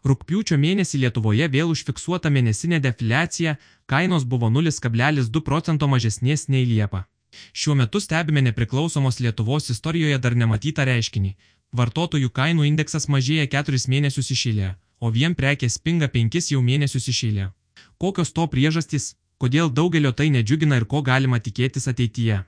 Rūpiučio mėnesį Lietuvoje vėl užfiksuota mėnesinė defiliacija, kainos buvo 0,2 procento mažesnės nei Liepa. Šiuo metu stebime nepriklausomos Lietuvos istorijoje dar nematytą reiškinį. Vartotojų kainų indeksas mažėja 4 mėnesius išėlė, o vien prekės pinga 5 jau mėnesius išėlė. Kokios to priežastys, kodėl daugelio tai nedžiugina ir ko galima tikėtis ateityje?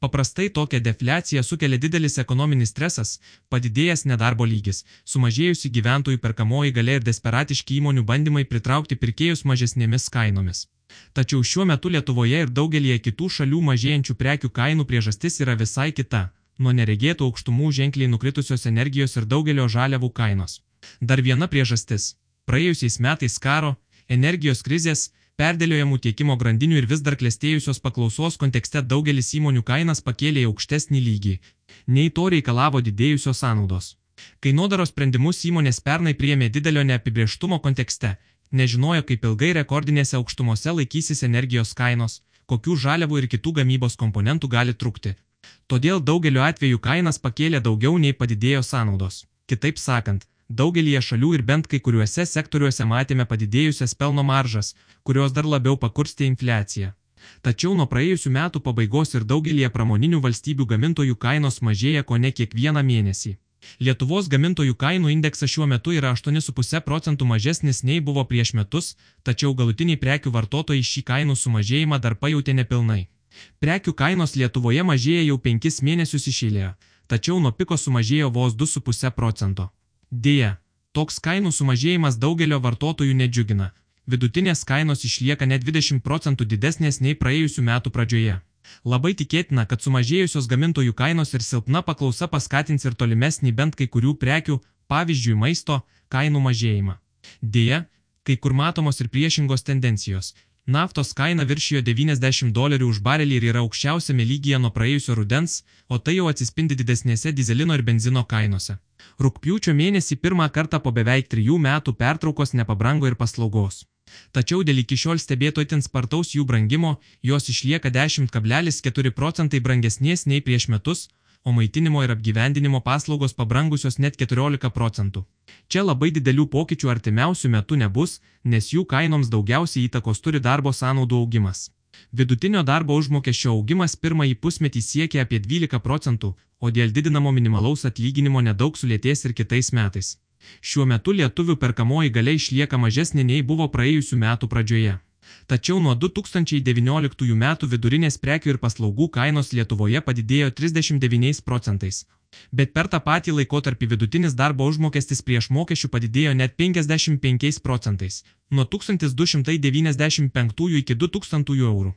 Paprastai tokią defliaciją sukelia didelis ekonominis stresas, padidėjęs nedarbo lygis, sumažėjusi gyventojų perkamoji galia ir desperatiški įmonių bandymai pritraukti pirkėjus mažesnėmis kainomis. Tačiau šiuo metu Lietuvoje ir daugelie kitų šalių mažėjančių prekių kainų priežastis yra visai kita - nuo neregėtų aukštumų ženkliai nukritusios energijos ir daugelio žaliavų kainos. Dar viena priežastis - praėjusiais metais karo, energijos krizės, perdėliojamų tiekimo grandinių ir vis dar klestėjusios paklausos kontekste daugelis įmonių kainas pakėlė į aukštesnį lygį, nei to reikalavo didėjusios sąnaudos. Kainodaros sprendimus įmonės pernai priėmė didelio neapibrieštumo kontekste, nežinojo, kaip ilgai rekordinėse aukštumose laikysis energijos kainos, kokių žaliavų ir kitų gamybos komponentų gali trukti. Todėl daugeliu atveju kainas pakėlė daugiau nei padidėjo sąnaudos. Kitaip sakant, Daugelie šalių ir bent kai kuriuose sektoriuose matėme padidėjusias pelno maržas, kurios dar labiau pakurstė infliaciją. Tačiau nuo praėjusių metų pabaigos ir daugelie pramoninių valstybių gamintojų kainos mažėja ko ne kiekvieną mėnesį. Lietuvos gamintojų kainų indeksas šiuo metu yra 8,5 procentų mažesnis nei buvo prieš metus, tačiau galutiniai prekių vartotojai šį kainų sumažėjimą dar pajutė nepilnai. Prekių kainos Lietuvoje mažėja jau 5 mėnesius išėlėje, tačiau nuo piko sumažėjo vos 2,5 procento. Deja, toks kainų sumažėjimas daugelio vartotojų nedžiugina. Vidutinės kainos išlieka net 20 procentų didesnės nei praėjusių metų pradžioje. Labai tikėtina, kad sumažėjusios gamintojų kainos ir silpna paklausa paskatins ir tolimesnį bent kai kurių prekių, pavyzdžiui maisto, kainų mažėjimą. Deja, kai kur matomos ir priešingos tendencijos. Naftos kaina viršijo 90 dolerių už barelį ir yra aukščiausiame lygyje nuo praėjusio rudens, o tai jau atsispindi didesnėse dizelino ir benzino kainose. Rūpiučio mėnesį pirmą kartą po beveik trijų metų pertraukos nepabrango ir paslaugos. Tačiau dėl iki šiol stebėto itin spartaus jų brangimo, jos išlieka 10,4 procentai brangesnės nei prieš metus, o maitinimo ir apgyvendinimo paslaugos pabrangusios net 14 procentų. Čia labai didelių pokyčių artimiausių metų nebus, nes jų kainoms daugiausiai įtakos turi darbo sąnaudų augimas. Vidutinio darbo užmokesčio augimas pirmąjį pusmetį siekia apie 12 procentų, o dėl didinamo minimalaus atlyginimo nedaug sulėtės ir kitais metais. Šiuo metu lietuvių perkamoji galia išlieka mažesnė nei buvo praėjusių metų pradžioje. Tačiau nuo 2019 metų vidurinės prekių ir paslaugų kainos Lietuvoje padidėjo 39 procentais. Bet per tą patį laikotarpį vidutinis darbo užmokestis prieš mokesčių padidėjo net 55 procentais - nuo 1295 iki 2000 eurų.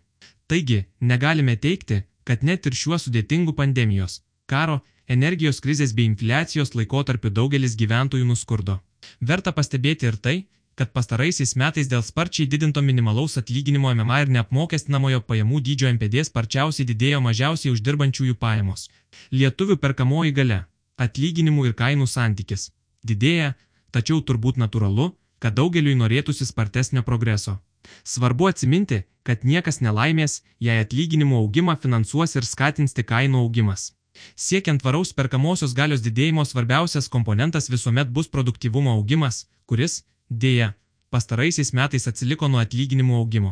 Taigi, negalime teikti, kad net ir šiuo sudėtingu pandemijos, karo, energijos krizės bei infliacijos laikotarpiu daugelis gyventojų nuskurdo. Verta pastebėti ir tai, kad pastaraisiais metais dėl sparčiai didinto minimalaus atlyginimo MMA ir neapmokestinamojo pajamų dydžio MPD sparčiausiai didėjo mažiausiai uždirbančiųjų pajamos. Lietuvių perkamoji gale - atlyginimų ir kainų santykis - didėja, tačiau turbūt natūralu, kad daugeliui norėtųsi spartesnio progreso. Svarbu atsiminti, kad niekas nelaimės, jei atlyginimų augimą finansuos ir skatins tik kainų augimas. Siekiant tvaraus perkamosios galios didėjimo svarbiausias komponentas visuomet bus produktyvumo augimas, kuris, Deja, pastaraisiais metais atsiliko nuo atlyginimų augimo.